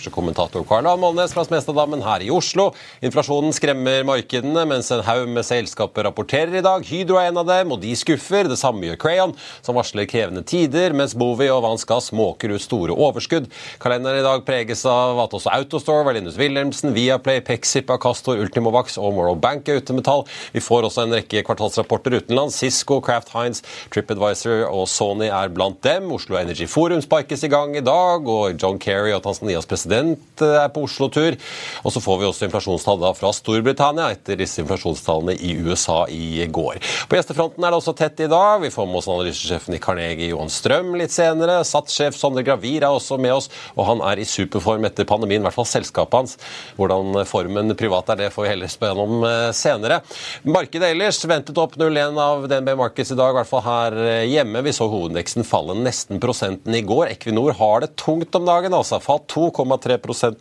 Aksjekommentator Karl A. Molnes fra Smestadammen her i Oslo. Inflasjonen skremmer markedene, mens en haug med selskaper rapporterer i dag. Hydro er en av dem, og de skuffer. Det samme gjør Crayon, som varsler krevende tider, mens Movi og Vanskass måker ut store overskudd. Kalenderen i dag preges av at også Autostore, Valinus Wilhelmsen, Viaplay, Pexip, Acastor, Ultimovax og Morrow Bank er ute med tall. Vi får også en rekke kvartalsrapporter utenlands. Cisco, Kraft Heinz, TripAdvisor og Sony er blant dem. Oslo Energy Forum sparkes i gang i dag, og John Kerry og Tanzanias president er på Oslo-tur. Og så får vi også inflasjonstall fra Storbritannia etter disse inflasjonstallene i USA i går. På gjestefronten er det også tett i dag. Vi får med oss analysesjefen i Carnegie, Johan Strøm, litt senere. SATS-sjef Sondre Gravir er også med oss, og han er i superform etter pandemien, i hvert fall selskapet hans. Hvordan formen privat er, det får vi heller spørre gjennom om eh, senere. Markedet ellers ventet opp 0,1 av DNB Markets i dag, i hvert fall her eh, hjemme. Vi så hovedindeksen falle nesten prosenten i går. Equinor har det tungt om dagen, altså. Falt 2,3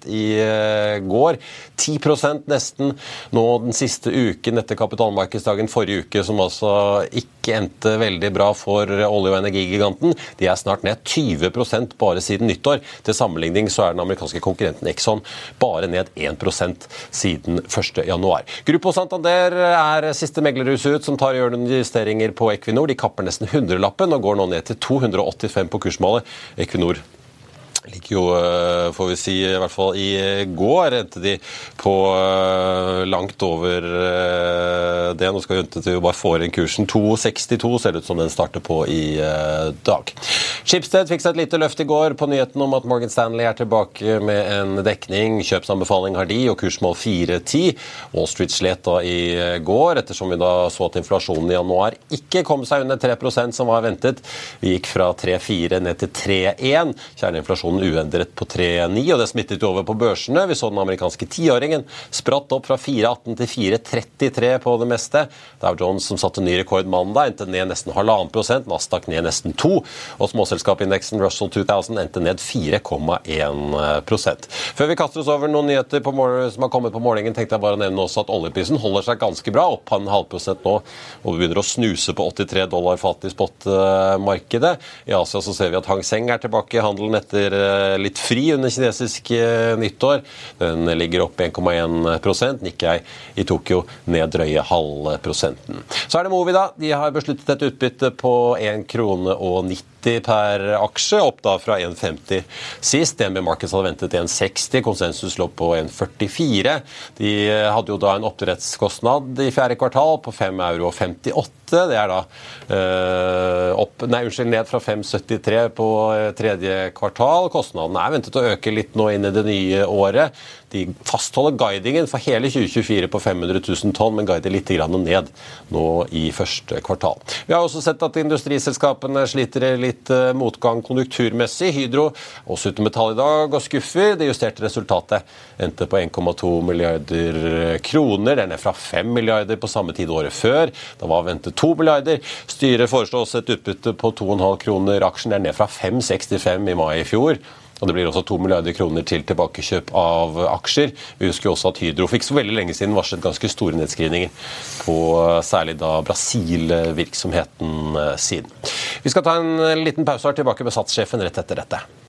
i eh, går. 10% nesten nå den siste uken etter kapitalmarkedsdagen forrige uke, som altså ikke endte veldig bra for olje- og energigiganten. De er snart ned 20% bare siden nyttår. Til sammenligning så er den amerikanske konkurrenten Exxon bare ned 1% siden 1.1. Gruppo Santander er siste meglerhus ut, som tar justeringer på Equinor. De kapper nesten 100-lappen og går nå ned til 285 på kursmålet. Equinor ligger jo, eh, får vi si, i hvert fall i går endte de på eh, langt over eh, det. Nå skal vi vente til vi bare får inn kursen. 2,62 ser det ut som den starter på i dag. Schibsted fikk seg et lite løft i går på nyheten om at Morgan Stanley er tilbake med en dekning. Kjøpsanbefaling har de, og kursmål 4,10. Wall Street slet da i går, ettersom vi da så at inflasjonen i januar ikke kom seg under 3% som var ventet. Vi gikk fra 3,4 ned til 3,1. Kjerneinflasjonen uendret på 3,9, og det smittet jo over på børsene. Vi så den amerikanske tiåringen spratt opp fra 4,18 til 4,33 på det meste. Dow Jones, som satte ny rekord mandag, endte ned nesten halvannen prosent. Nasdaq ned nesten 2 og småselskapindeksen Russell 2000 endte ned 4,1% Før vi kaster oss over noen nyheter som har kommet på morgenen, tenkte jeg bare å nevne også at oljeprisen holder seg ganske bra, opp en halv prosent nå, og vi begynner å snuse på 83 dollar fatet i spot-markedet. I Asia så ser vi at Hang Seng er tilbake i handelen etter litt fri under kinesisk eh, nyttår. Den ligger opp 1,1% Nikkei i Tokyo ned drøye halvprosenten. Så er det Movi, da. De har besluttet et utbytte på 1 krone og 90 per aksje, opp da fra 1,50 sist. DNB Markets hadde ventet 1,60, konsensus lå på 1,44. De hadde jo da en oppdrettskostnad i fjerde kvartal på 5,58 euro. Det er da øh, opp, nei, unnskyld, ned fra 5,73 på eh, tredje kvartal. Kostnadene er ventet å øke litt nå inn i det nye året. De fastholder guidingen for hele 2024 på 500 000 tonn, men guider litt ned nå i første kvartal. Vi har også sett at industriselskapene sliter litt eh, motgang konjunkturmessig. Hydro også uten metall i dag og skuffer. Det justerte resultatet endte på 1,2 milliarder kroner. Det er fra 5 milliarder på samme tid året før. Da var ventet 2 milliarder. Styret foreslår også et utbytte på 2,5 kroner aksjen. Det er ned fra 5,65 i mai i fjor. Og Det blir også 2 milliarder kroner til tilbakekjøp av aksjer. Vi husker også at Hydro fikk så veldig lenge siden varslet ganske store nedskrivninger på særlig da Brasil-virksomheten eh, sin. Vi skal ta en liten pause og er tilbake med satssjefen rett etter dette.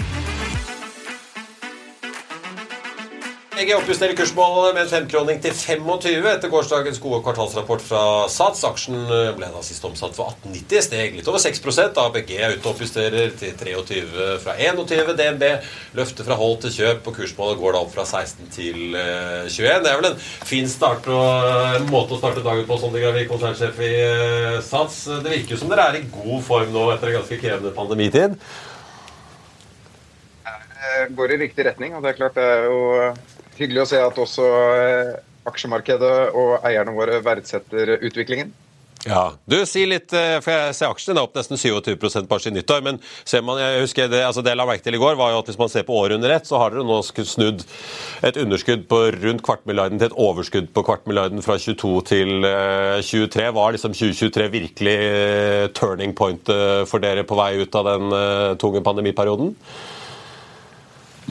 VG oppjusterer kursmålet med en femkroning til 25 etter gårsdagens gode kvartalsrapport fra Sats. Aksjen eh, ble da sist omsatt for 18,90, steg litt over 6% ABG er ute og oppjusterer til 23 fra 21. DNB løfter fra hold til kjøp, og kursmålet går da opp fra 16 til 21. Eh, det er vel en fin start og en måte å starte dagen på, Sondre Gravik, konsernsjef i eh, Sats. Det virker jo som dere er i god form nå etter en ganske krevende pandemitid går i riktig retning. og Det er klart det er jo Hyggelig å se at også eh, aksjemarkedet og eierne våre verdsetter utviklingen. Ja, du Si litt, eh, for jeg ser aksjene er opp nesten 27% bare siden nyttår. Men ser man, jeg husker det, altså det jeg la merke til i går, var jo at hvis man ser på året under ett, så har dere nå snudd et underskudd på rundt kvartmilliarden til et overskudd på kvartmilliarden fra 22 til 23. Eh, var liksom 2023 virkelig turning point for dere på vei ut av den tunge pandemiperioden?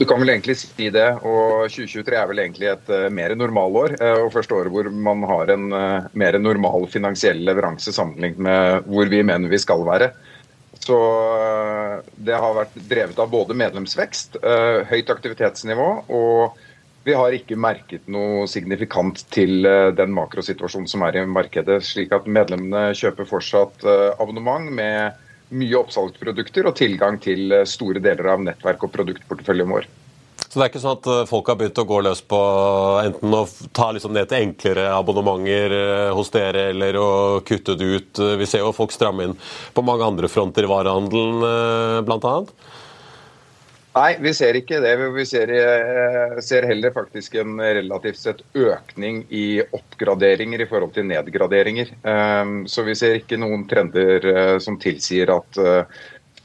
Du kan vel egentlig si det. og 2023 er vel egentlig et uh, mer normalår. Uh, og første året hvor man har en uh, mer normal finansiell leveranse sammenlignet med hvor vi mener vi skal være. Så det har vært drevet av både medlemsvekst, høyt aktivitetsnivå og vi har ikke merket noe signifikant til den makrosituasjonen som er i markedet. Slik at medlemmene kjøper fortsatt abonnement med mye oppsalgsprodukter og tilgang til eh, store deler av nettverk og produktporteføljen vår. Så det er ikke sånn at eh, folk har begynt å gå løs på enten å ta liksom ned til enklere abonnementer eh, hos dere, eller å kutte det ut. Vi ser jo folk stramme inn på mange andre fronter i varehandelen, bl.a. Nei, vi ser ikke det. Vi ser, eh, ser, heller faktisk en relativt sett økning i oppgraderinger i forhold til nedgraderinger. Ehm, så vi ser ikke noen trender eh, som tilsier at eh,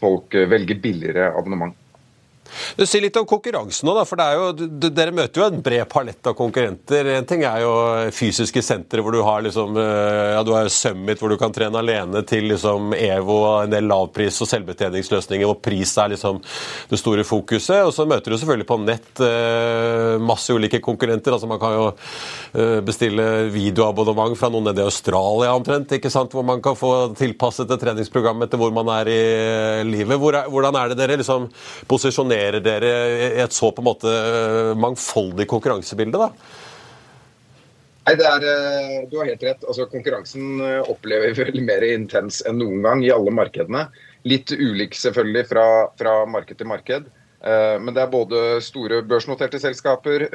folk velger billigere abonnement. Sier litt om konkurransen nå, da, for jo, dere møter jo en bred palett av konkurrenter. En ting er jo fysiske sentre hvor du har liksom, eh, ja, du har Summit hvor du kan trene alene, til liksom EVO, en del lavpris- og selvbetjeningsløsninger hvor pris er liksom det store fokuset. Og så møter du selvfølgelig på nett eh, masse ulike konkurrenter. altså Man kan jo eh, bestille videoabonnement fra noen nede i Australia omtrent, ikke sant, hvor man kan få tilpasset et treningsprogram etter hvor man er i livet. hvordan er det dere liksom posisjonerer posisjonerer dere i et så på en måte mangfoldig konkurransebilde? da? Nei, er, eh, Du har helt rett. Altså, konkurransen eh, opplever vi vel mer intens enn noen gang i alle markedene. Litt ulik selvfølgelig fra, fra marked til marked. Eh, men det er både store børsnoterte selskaper,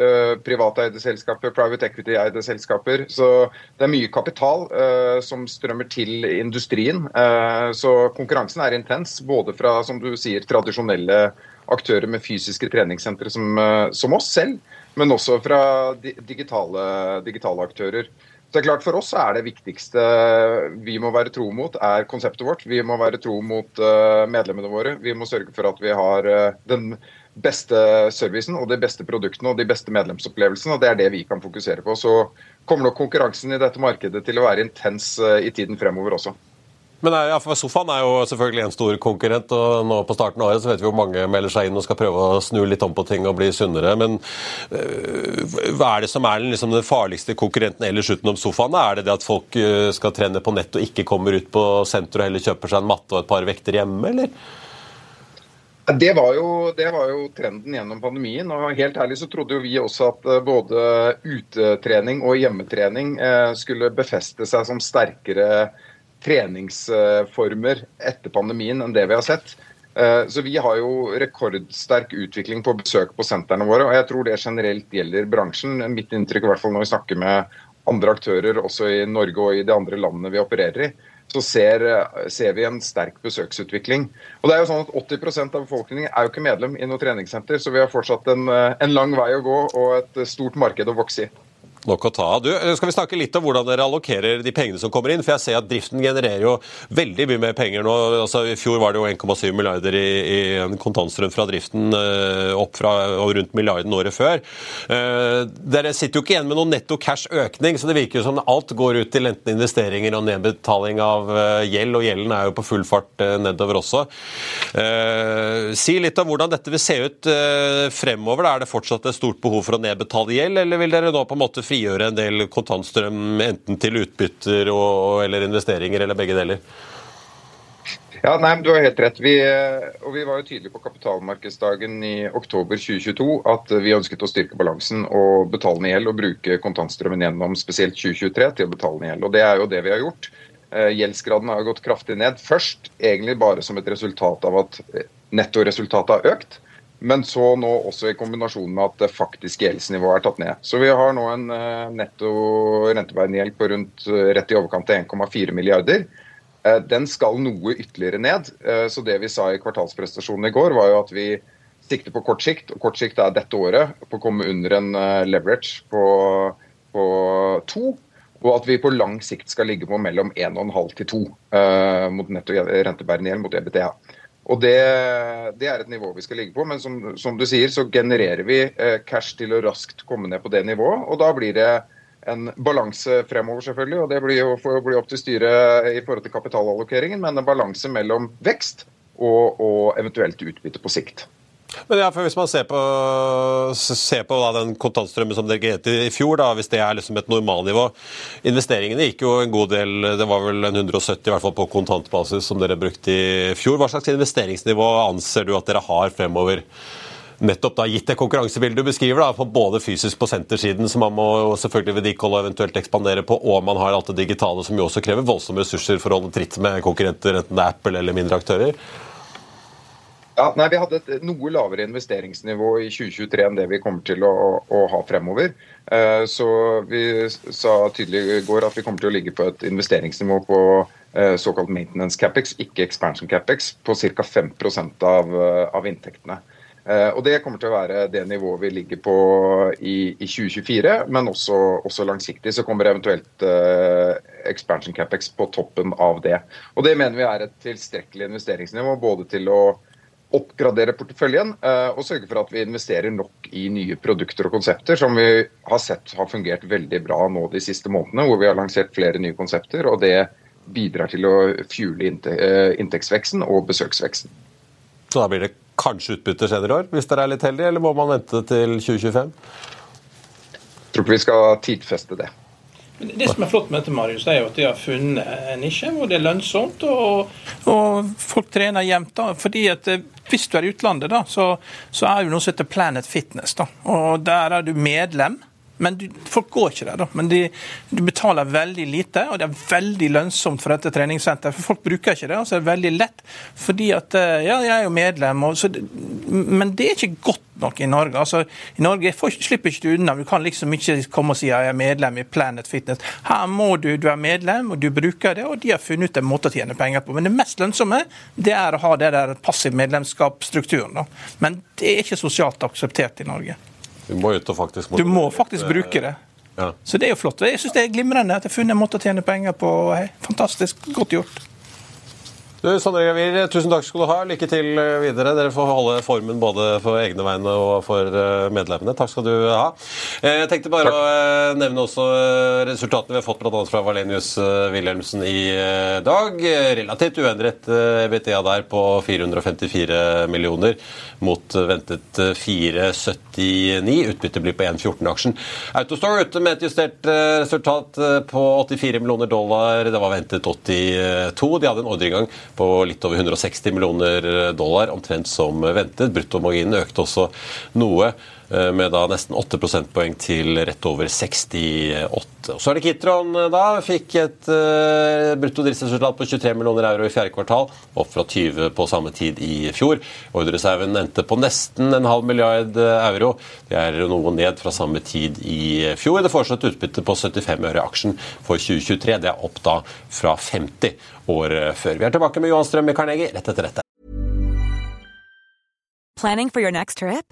privateide selskaper, private equity-eide selskaper. Så det er mye kapital som strømmer til industrien. Så konkurransen er intens, både fra som du sier, tradisjonelle aktører med fysiske treningssentre som, eh, som, oss selv, men også fra digitale, digitale, aktører. Det er klart For oss er det viktigste vi må være tro mot, er konseptet vårt. Vi må være tro mot uh, medlemmene våre. Vi må sørge for at vi har uh, den beste servicen og de beste produktene og de beste medlemsopplevelsene. og Det er det vi kan fokusere på. Så kommer nok konkurransen i dette markedet til å være intens i tiden fremover også. Men ja, for Sofaen er jo selvfølgelig en stor konkurrent, og nå på starten av året så vet vi hvor mange melder seg inn og skal prøve å snu litt om på ting og bli sunnere. Men øh, hva er det som er liksom, den farligste konkurrenten ellers utenom sofaen? Er det det at folk øh, skal trene på nett og ikke kommer ut på senter og heller kjøper seg en matte og et par vekter hjemme, eller? Det var, jo, det var, jo, trenden gjennom pandemien. og Helt ærlig så trodde jo vi også at øh, både utetrening og hjemmetrening skulle befeste seg som sterkere treningsformer etter pandemien enn det vi har sett. Eh, så Vi har jo rekordsterk utvikling på besøk på sentrene våre. og Jeg tror det generelt gjelder bransjen. Mitt inntrykk i hvert fall når vi snakker med andre aktører også i Norge og i de andre landene vi opererer i, så ser, ser vi en sterk besøksutvikling. Og det er jo sånn at 80% av befolkningen er jo ikke medlem i noe treningssenter, så vi har fortsatt en, en lang vei å gå og et stort marked å vokse i. Nok å ta av. Skal vi snakke litt om hvordan dere allokerer de pengene som kommer inn? For jeg ser at driften genererer jo veldig mye mer penger nå. Altså, I fjor var det jo 1,7 milliarder i, i kontantstrøm fra driften, uh, opp fra og rundt milliarden året før. Uh, dere sitter jo ikke igjen med noen netto cash-økning, så det virker jo som alt går ut til enten investeringer og nedbetaling av gjeld, og gjelden er jo på full fart nedover også. si litt om hvordan dette vil se ut fremover. Er det fortsatt et stort behov for å nedbetale gjeld, eller vil dere nå på en måte frigjøre en del kontantstrøm enten til utbytter og, eller investeringer, eller begge deler? Ja, nei, men Du har helt rett. Vi, og vi var jo tydelige på kapitalmarkedsdagen i oktober 2022 at vi ønsket å styrke balansen og betale ned gjeld og bruke kontantstrømmen gjennom spesielt 2023 til å betale ned gjeld. Og Det er jo det vi har gjort. Eh, gjeldsgraden har gått kraftig ned. Først egentlig bare som et resultat av at nettoresultatet har økt. Men så nå også i kombinasjon med at det faktiske gjeldsnivået er tatt ned. Så vi har nå en uh, netto rentebærende gjeld på rundt uh, rett i overkant av 1,4 milliarder. Uh, den skal noe ytterligere ned. så det vi sa i kvartalsprestasjonen i går, var jo at vi sikter på kort sikt, og kort sikt er dette året, på å komme under en leverage på, på to. Og at vi på lang sikt skal ligge på mellom 1,5 til 2 mot netto rentebærende gjeld mot EBTA. Og det, det, er et nivå vi skal ligge på, men som, som du sier, så genererer vi eh, cash til å raskt komme ned på det nivået. Og da blir det en balanse fremover, selvfølgelig. Og det blir jo for å bli opp til styret i forhold til kapitalallokeringen, men en balanse mellom vekst og, og eventuelt utbytte på sikt. Men ja, for Hvis man ser på, ser på da, den kontantstrømmen som dere gikk i fjor, da, hvis det er liksom et normalnivå Investeringene gikk jo en god del, det var vel en 170 i hvert fall på kontantbasis som dere brukte i fjor. Hva slags investeringsnivå anser du at dere har fremover? nettopp da gitt det konkurransebildet du beskriver, da, på både fysisk på sentersiden, som man må selvfølgelig vedlikeholde og eventuelt ekspandere på, og man har alt det digitale, som jo også krever voldsomme ressurser for å holde tritt med konkurrenter, enten det er Apple eller mindre aktører? Ja, nei, Vi hadde et noe lavere investeringsnivå i 2023 enn det vi kommer til å, å ha fremover. Uh, så Vi sa tydelig i går at vi kommer til å ligge på et investeringsnivå på uh, såkalt maintenance capex, ikke expansion capex, på ca. 5% av, uh, av inntektene. og Det kommer til å være det nivået vi ligger på i, i 2024, men også, også, langsiktig så kommer eventuelt expansion capex på toppen av det. Og Det mener vi er et tilstrekkelig investeringsnivå både til å oppgradere porteføljen eh, og sørge for at vi investerer nok i nye produkter og konsepter, som vi har sett har fungert veldig bra nå de siste månedene, hvor vi har lansert flere nye konsepter. og det bidrar til å fuele eh, inntektsveksten og besøksveksten. Så da blir det kanskje utbytte senere i år, hvis dere er litt heldige, eller må man vente til 2025? Jeg tror ikke vi skal tidfeste det. Det som er flott med dette, Marius, er jo at de har funnet en nisje hvor det er lønnsomt, og, og folk trener jevnt. fordi at eh, Hvis du er i utlandet, da, så, så er det noe som heter Planet Fitness. da, og Der er du medlem. Men du, folk går ikke der, da. Men de, du betaler veldig lite, og det er veldig lønnsomt for dette treningssenteret. For folk bruker ikke det, og så er det veldig lett. Fordi at eh, Ja, jeg er jo medlem, og, så, men det er ikke godt nok i Norge. Altså, I Norge får, slipper ikke du unna. Du kan liksom ikke komme og si at jeg er medlem i Planet Fitness. Her må du, du er medlem, og du bruker det, og de har funnet ut en måte å tjene penger på. Men det mest lønnsomme det er å ha det der passiv medlemskapsstrukturen. Da. Men det er ikke sosialt akseptert i Norge. Du må ut og faktisk Du må faktisk bruke det. Ja. Så det er jo flott. Jeg syns det er glimrende at jeg har funnet en måte å tjene penger på. Fantastisk. Godt gjort. Du, Sondre Gravir, tusen takk skal du ha. Lykke til videre. Dere får holde formen både for egne vegne og for eh, medlemmene. Takk skal du ha. Eh, jeg tenkte bare takk. å eh, nevne også resultatene vi har fått bl.a. fra Valenius Wilhelmsen i dag. Relativt uendret EBTA der på 454 millioner mot ventet 479. Utbyttet blir på 1,14 aksjen. Autostore ute med et justert resultat på 84 millioner dollar. Det var ventet 82. De hadde en ordreinngang på litt over 160 millioner dollar, omtrent som ventet. Bruttomarginen økte også noe. Eh, med da nesten 8 prosentpoeng til rett over 68. Og Så er det Kitron, eh, da. Fikk et uh, brutto driftsresultat på 23 millioner euro i fjerde kvartal, opp fra 20 på samme tid i fjor. Ordrereserven endte på nesten en halv milliard euro. Det er noe ned fra samme tid i fjor. Det foreslått utbytte på 75 øre aksjen for 2023. Det er opp da fra 50 år før. Vi er tilbake med Johan Strøm i Carnegie rett etter dette. Planning for your next trip?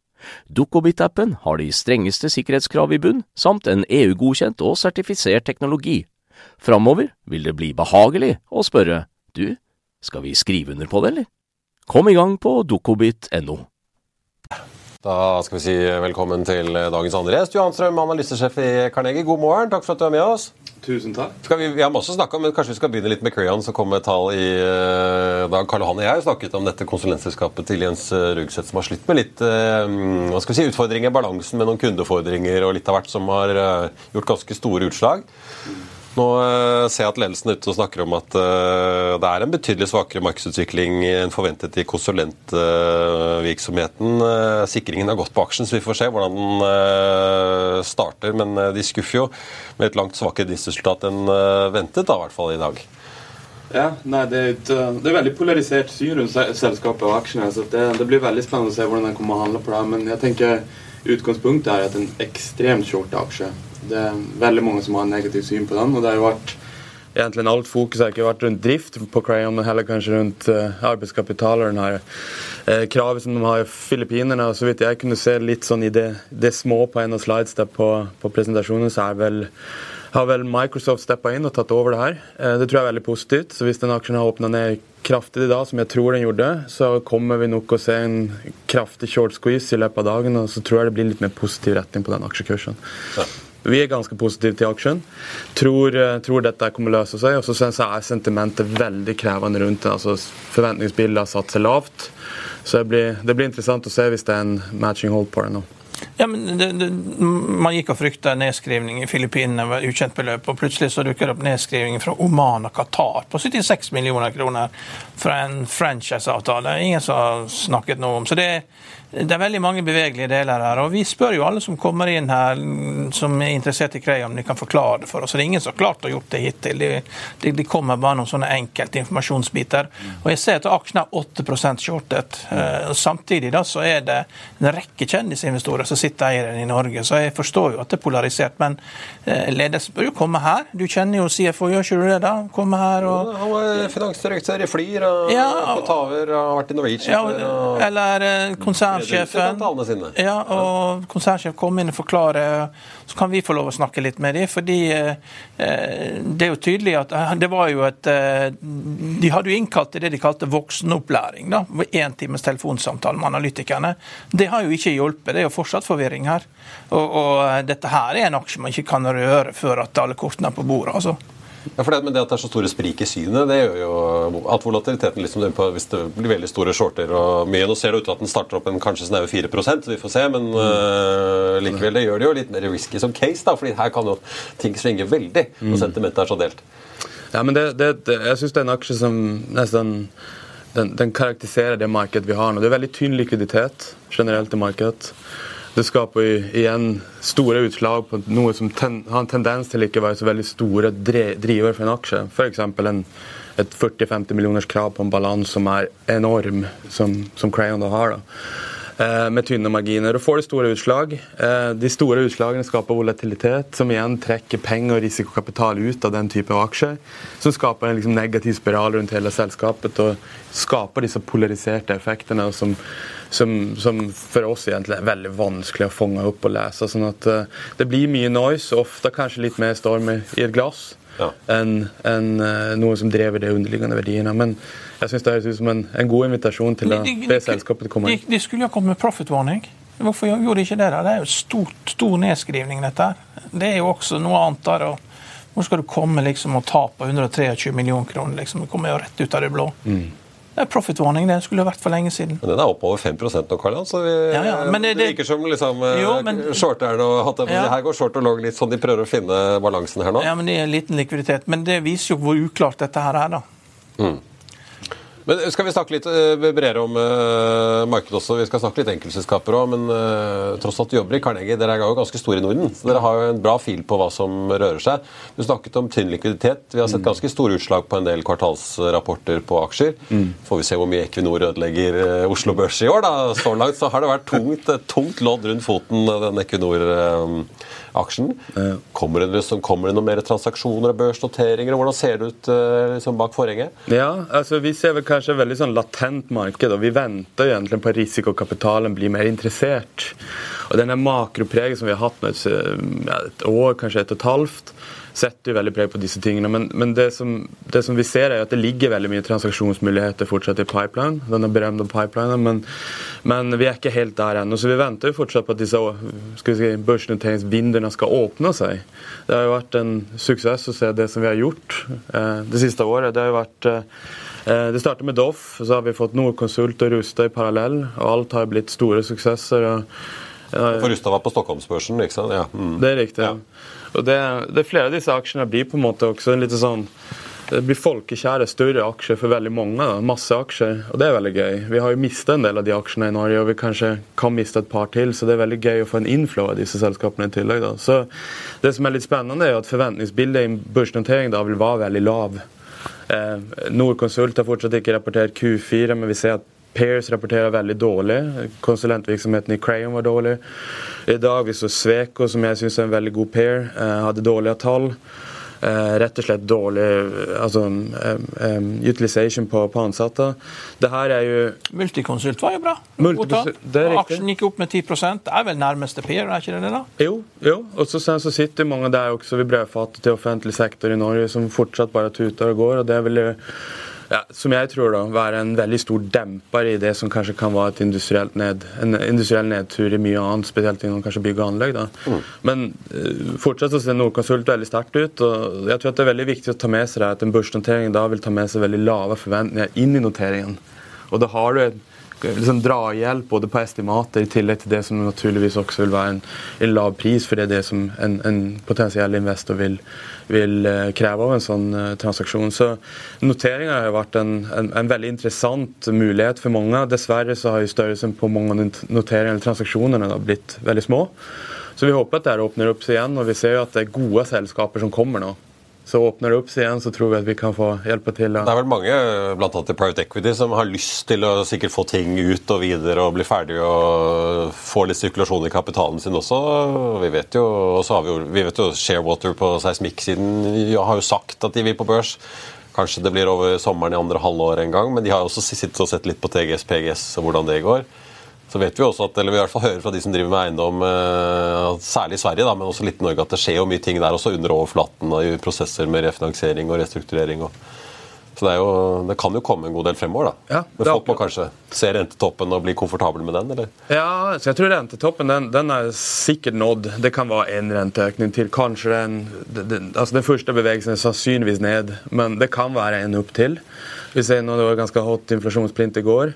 Dukkobit-appen har de strengeste sikkerhetskrav i bunn, samt en EU-godkjent og sertifisert teknologi. Framover vil det bli behagelig å spørre du, skal vi skrive under på det, eller? Kom i gang på dukkobit.no. Da skal vi si velkommen til dagens andre gjest. Johan Strøm, analysesjef i Carnegie. God morgen. Takk for at du er med oss. Tusen takk. Vi, vi, har masse å snakke om, men kanskje vi skal begynne litt med Crayon, som kom med tall i uh, dag. Karl Johan og jeg har snakket om dette konsulentselskapet til Jens Rugseth, som har slitt med litt uh, hva skal vi si, utfordringer, balansen med noen kundefordringer og litt av hvert, som har gjort ganske store utslag. Nå uh, ser jeg at ledelsen er ute og snakker om at uh, det er en betydelig svakere markedsutvikling enn forventet i konsulentvirksomheten. Uh, sikringen har gått på aksjen, så vi får se hvordan den starter. Men de skuffer jo med et langt svakere driftsresultat enn ventet, da, i hvert fall i dag. Ja, nei, det, er et, det er veldig polarisert syn rundt selskapet og aksjene. så det, det, blir veldig spennende å se hvordan den kommer å handle på det. Men jeg tenker utgangspunktet er at en ekstremt short aksje. Det er veldig mange som har en negativ syn på den. og det har jo vært Egentlig alt fokus har ikke vært rundt drift på Crayon, men heller kanskje rundt uh, arbeidskapital og den her uh, kravet som de har i Filippinene. og Så vidt jeg kunne se litt sånn i det, det små på en av slides der på, på presentasjonen, så er vel har vel Microsoft steppa inn og tatt over det her. Eh, det tror jeg er veldig positivt. Så hvis den aksjen har åpna ned kraftig i dag, som jeg tror den gjorde, så kommer vi nok å se en kraftig short squeeze i løpet av dagen. Og så tror jeg det blir litt mer positiv retning på den aksjekursen. Ja. Vi er ganske positive til aksjen. Tror, eh, tror dette kommer å løse seg. Og så syns jeg er sentimentet veldig krevende rundt det. Altså, Forventningsbildet har satt seg lavt. Så det blir, det blir, interessant å se hvis det er en matching hold på det nå. Ja, men det, det, Man gikk og frykta nedskrivning i Filippinene var ukjent beløp, og plutselig så dukker det opp nedskrivning fra Oman og Qatar på 76 millioner kroner fra en franchise-avtale. Ingen som har snakket noe om. Så det det er veldig mange bevegelige deler her. og Vi spør jo alle som kommer inn her som er interessert i Cray, om de kan forklare det for oss. Det er ingen som har klart å gjort det hittil. De, de, de kommer bare noen sånne enkelte informasjonsbiter. Og Jeg ser at aksjen er 8 shortet. Uh, samtidig da så er det en rekke kjendisinvestorer som sitter eieren i Norge. Så jeg forstår jo at det er polarisert. Men uh, ledelsen bør jo komme her. Du kjenner jo CFO, gjør ikke du det? da? Komme her og Han var finansdirektør i Flyr og ja, på Taver og har vært i Norwegian. Ja, eller uh, konsern konsernsjefen ja, og konsernsjef kom inn og forklare, så kan vi få lov å snakke litt med dem. fordi eh, det er jo tydelig at eh, det var jo et eh, De hadde jo innkalt til det de kalte voksenopplæring. da, Én times telefonsamtale med analytikerne. Det har jo ikke hjulpet. Det er jo fortsatt forvirring her. Og, og dette her er en aksje man ikke kan røre før at alle kortene er på bordet. altså. Ja, for det, men det at det er så store sprik i synet, det gjør jo at volatiliteten liksom, Hvis det blir veldig store shorter og mye Nå ser det ut til at den starter opp en kanskje snaue 4% vi får se. Men uh, likevel, det gjør det jo litt mer risky som case, da, fordi her kan jo ting svinge veldig når mm. sentimentet er så delt. Ja, men det, det, jeg syns det er en aksje som nesten den, den karakteriserer det markedet vi har nå. Det er veldig tynn likviditet generelt i markedet. Det skaper igjen store utslag på noe som ten, har en tendens til ikke å være så veldig store driver for en aksje. F.eks. et 40-50 millioners krav på en balanse som er enorm, som, som Crayon da har. da. Eh, med tynne marginer. Og får de store utslag. Eh, de store utslagene skaper volatilitet, som igjen trekker penger og risikokapital ut av den type aksjer. Som skaper en liksom, negativ spiral rundt hele selskapet og skaper disse polariserte effektene som, som, som, for oss egentlig er veldig vanskelig å fange opp og lese. sånn at uh, Det blir mye noise, ofte kanskje litt mer storm i et glass ja. enn en, uh, noe som drever de underliggende verdiene. Men jeg syns det høres ut som en, en, god invitasjon til å be selskapet komme inn. De, de skulle jo kommet med profit warning. Hvorfor gjorde de ikke det? da? Det er jo stort, stor nedskrivning, dette her. Det er jo også noe annet der. og Hvor skal du komme liksom og tape 123 millioner kroner? Liksom? Det kommer jo rett ut av det blå. Mm. Det er profit warning, det skulle vært for lenge siden. Men Den er oppover 5% nå, Karl så vi, ja, ja. det, det, virker som liksom, jo, men, shorterne og ja. Her går short og long litt sånn de prøver å finne balansen her nå. Ja, men det er en liten likviditet. Men det viser jo hvor uklart dette her er, da. Mm. Men Skal vi snakke litt uh, bredere om uh, markedet også? Vi skal snakke litt enkeltselskaper òg, men uh, tross alt du jobber i Carnegie, dere er jo ganske store i Norden. så Dere har jo en bra fil på hva som rører seg. Du snakket om tynn likviditet. Vi har sett mm. ganske store utslag på en del kvartalsrapporter på aksjer. Mm. Får vi se hvor mye Equinor ødelegger Oslo Børs i år. da. Så langt så har det vært tungt, tungt lodd rundt foten, den Equinor aksjen. Kommer det, liksom, kommer det noen mer transaksjoner og børsnoteringer? Hvordan ser det ut liksom, bak forhenget? Ja, altså vi ser vel kanskje veldig sånn latent marked, og vi venter egentlig på at risikokapitalen blir mer interessert. Og denne makropreget som vi har hatt nå et, et år, kanskje et og et halvt, setter jo veldig preg på disse tingene. Men, men det, som, det, som, vi ser, er at det ligger veldig mye transaksjonsmuligheter fortsatt i pipeline. denne berømte pipelinen, men, men, vi er ikke helt der ennå. Så vi venter jo fortsatt på at disse skal si, børsnoteringsvinduene skal åpne seg. Det har jo vært en suksess å se det som vi har gjort eh, det siste året. Det har jo vært eh, det startet med Doff, så har vi fått Nordkonsult og Rusta i parallell. og Alt har blitt store suksesser. og for Rusta var på Stockholmsbørsen, ikke sant? Ja. Mm. Det er riktig. ja. Og det, det, Flere av disse aksjene blir på en måte også litt sånn det blir folkekjære, større aksjer for veldig mange. Da. Masse aksjer, og det er veldig gøy. Vi har jo mistet en del av de aksjene i Norge, og vi kanskje kan miste et par til. Så det er veldig gøy å få en inflow av disse selskapene i tillegg. Da. Så Det som er litt spennende, er at forventningsbildet i børsnotering da vil være veldig lav. Eh, Nordkonsult har fortsatt ikke rapportert Q4, men vi ser at Pears rapporterer veldig dårlig. Konsulentvirksomheten i Crayon var dårlig. I dag vi så Sveko, som jeg syns er en veldig god pair, eh, hadde dårlige tall. Eh, rett og slett dårlig altså, um, utilization på, på, ansatte. Det her er jo Multiconsult var jo bra. Aksjen gikk opp med 10 Det er vel nærmeste peer, er ikke det det? da? Jo, jo. og så, så sitter mange der også ved brødfatet til offentlig sektor i Norge som fortsatt bare tuter og går. og det er vel ja, som jeg tror da, være en veldig stor demper i det som kanskje kan være et industrielt ned, en industriell nedtur i mye annet, spesielt innen kanskje bygg og anlegg. da. Mm. Men uh, fortsatt så ser Nordkonsult veldig sterkt ut. og jeg tror at Det er veldig viktig å ta med seg det, at en børsnotering da vil ta med seg veldig lave forventninger inn i noteringen. Og da har du et liksom drahjelp både på estimater, i tillegg til det som naturligvis også vil være en, en lav pris, for det er det som en, en potensiell investor vil, vil eh, kreve av en sånn uh, transaksjon. Så Noteringa har vært en, en, veldig interessant mulighet for mange. Dessverre så har jo størrelsen på mange noteringer eller transaksjonene blitt veldig små. Så vi håper at det åpner opp seg igjen, og vi ser jo at det er gode selskaper som kommer nå. Så åpner det opp seg igjen, så tror vi at vi kan få hjelpe til. Det er vel mange annet i Private Equity som har lyst til å sikkert få ting ut og videre og bli ferdig og få litt sirkulasjon i kapitalen sin også. Vi vet jo, og så har vi, jo, vi vet jo Sharewater på Seismikk-siden har jo sagt at de vil på børs. Kanskje det blir over sommeren i andre halvår en gang, men de har også sittet og sett litt på TGS, PGS og hvordan det går. Så vet vi også at, eller vi i hvert fall hører fra de som driver med eiendom, eh, særlig i Sverige, da, men også litt i Norge, at det skjer jo mye ting der også under overflaten i prosesser med refinansiering og restrukturering. Og, så det, jo, det, kan jo komme en god del fremover. da. Ja, men folk må kanskje se rentetoppen og bli komfortable med den? eller? Ja, så jeg tror rentetoppen den, den er sikkert nådd. Det kan være én renteøkning til. Kanskje den, den, altså den første bevegelsen er sannsynligvis ned, men det kan være en opp til. Vi ser nå det var ganske hot inflasjonsprint i går.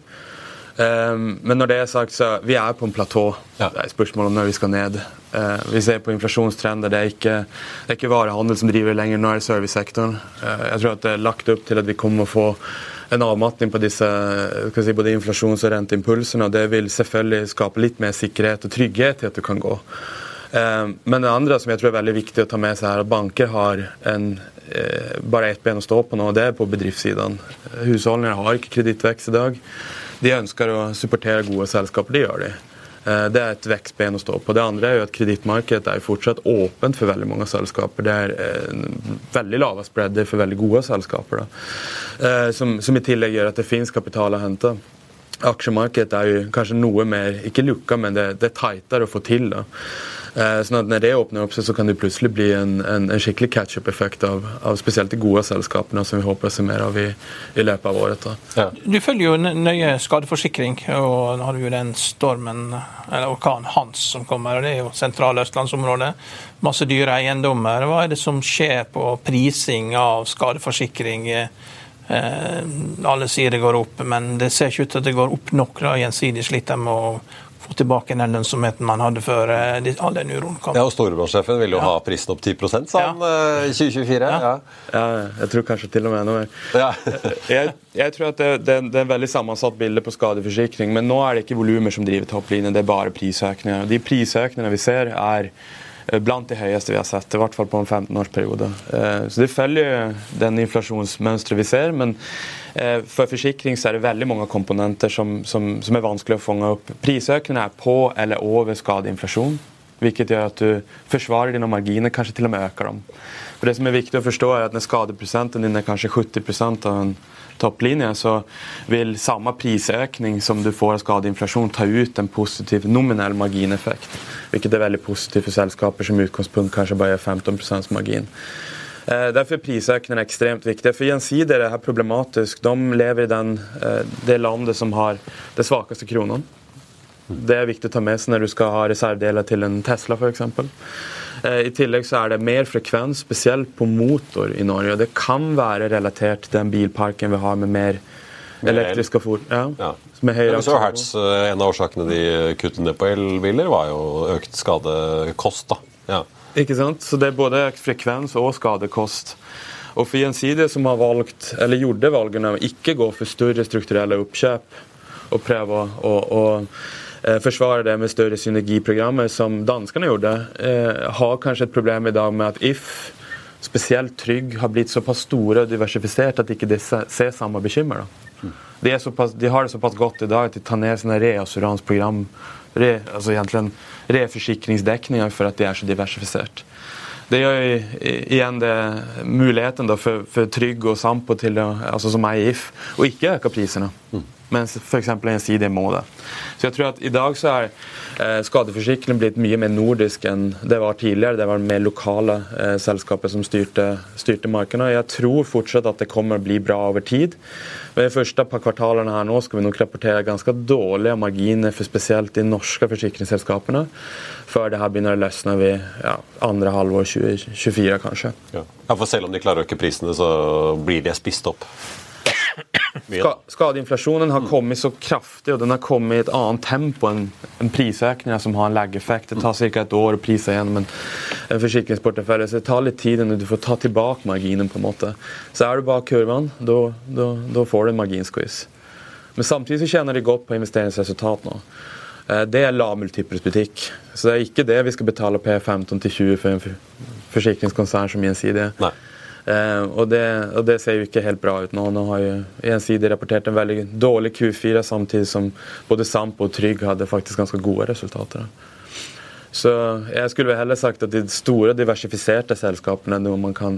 Um, men når det er sagt, så vi er på en platå. Ja. Det er spørsmål om når vi skal ned. Uh, vi ser på inflasjonstrender. Det er ikke, det er ikke varehandel som driver lenger, nå er det servicesektoren. Uh, jeg tror at det er lagt opp til at vi kommer å få en avmatning på disse si, både inflasjons- og renteimpulsene. og Det vil selvfølgelig skape litt mer sikkerhet og trygghet til at du kan gå. Men det andre som jeg tror er veldig viktig å ta med seg, er at banker har en, bare ett ben å stå på nå, og det er på bedriftssiden. Husholdninger har ikke kredittvekst i dag. De ønsker å supportere gode selskaper. Det gjør de. Eh, det er et vekstben å stå på. Det andre er jo at kredittmarkedet er fortsatt åpent for veldig mange selskaper. Det er eh, veldig lave spredder for veldig gode selskaper, da. Som, som, i tillegg gjør at det finnes kapital å hente. Aksjemarkedet er jo kanskje noe mer ikke lukka, men det, det er tightere å få til. da. Eh, sånn at Når det åpner opp seg, så kan det plutselig bli en, en, en skikkelig catch-up-effekt av, av, spesielt de gode selskapene, som vi håper å se mer av i, i løpet av året. Ja. Du følger jo nøye skadeforsikring, og nå har du jo den stormen, eller orkanen Hans som kommer. og Det er jo sentrale østlandsområdet. Masse dyre eiendommer. Hva er det som skjer på prising av skadeforsikring? Eh, alle sier det går opp, men det ser ikke ut til at det går opp nok. da, Gjensidig sliter med å få tilbake den lønnsomheten man hadde før eh, all den uroen kom. Ja, og Storebrandsjefen vil jo ja. ha prisen opp 10 sa han i 2024. Ja. ja. jeg tror kanskje til og med enda mer. jeg, jeg, tror at det, det, det, er en veldig sammensatt bilde på skadeforsikring, men nå er det ikke volumer som driver topplinjen, det er bare prisøkninger. De prisøkningene vi ser, er eh, blant de høyeste vi har sett, i hvert fall på en 15-årsperiode. Eh, så det følger den inflasjonsmønsteret vi ser. men Eh, for forsikring så er det veldig mange komponenter som, som, som er vanskelig å fange opp. Prisøkningen er på eller over skadeinflasjon. Hvilket gjør at du forsvarer dine marginer, kanskje til og med øker dem. For det som er viktig å forstå er at Når skadeprosenten din er kanskje 70% av en topplinje, så vil samme prisøkning som du får av skadeinflasjon, ta ut en positiv nominell margineffekt. Hvilket er veldig positivt for selskaper som utgangspunkt kanskje bare gjør 15 margin. Eh, derfor er prisøkningen ekstremt viktig. For Gjensidige er det her problematisk. De lever i den, eh, det landet som har det svakeste kronene. Det er viktig å ta med seg når du skal ha reservedeler til en Tesla f.eks. Eh, I tillegg så er det mer frekvens, spesielt på motor i Norge. Det kan være relatert til den bilparken vi har med mer elektriske fôr. Ja. ja. Med høyere Hertz, En av årsakene de kuttet ned på elbiler, var jo økt skadekost. da. Ja. Ikke sant? Så det er både økt frekvens og skadekost. Og for Gjensidige, som har valgt, eller gjorde valgene å ikke gå for større strukturelle oppkjøp, og prøve å, å, å eh, forsvare det med større synergiprogrammer, som danskene gjorde, eh, har kanskje et problem i dag med at If, spesielt Trygg, har blitt såpass store og diversifisert at de ikke ser samme bekymring. De, de, har det såpass godt i dag at de tar ned sine reassuranceprogram re, altså egentlig reforsikringsdekninger for at de er så diversifisert. Det gjør igjen det muligheten for, for Trygg og Sampo til å, altså som er i If, å ikke øke prisene. Mm. Mens f.eks. Gjensidige må det. Så jeg tror at i dag så er eh, skadeforsikring blitt mye mer nordisk enn det var tidligere. Det var mer lokale eh, selskaper som styrte, styrte markedet. Jeg tror fortsatt at det kommer å bli bra over tid. Ved de første par kvartalene her nå skal vi nok rapportere ganske dårlige marginer for spesielt de norske forsikringsselskapene. Før det her begynner å løsne ved ja, andre halvår 2024, kanskje. Ja. ja, for selv om de klarer å øke prisene, så blir de spist opp? Ska, skadeinflasjonen har kommet så kraftig, og den har kommet i et annet tempo enn en prisøkninger som har en lag-effekt. Det tar ca. et år å prise gjennom en, en forsikringsportefølje, så det tar litt tid når du får ta tilbake marginen. på en måte. Så er du bak kurven, da får du en marginskviss. Men samtidig så tjener de godt på investeringsresultat nå. Eh, det er lav butikk. Så det er ikke det vi skal betale P15 til 20 for en forsikringskonsern som Gjensidige. Eh, og, det, og, det, ser jo ikke helt bra ut nå. Nå har jo Gjensidig rapportert en veldig dårlig Q4, samtidig som både Sampo og Trygg hadde faktisk ganske gode resultater. Så jeg skulle vel heller sagt at de store, diversifiserte selskapene noe man kan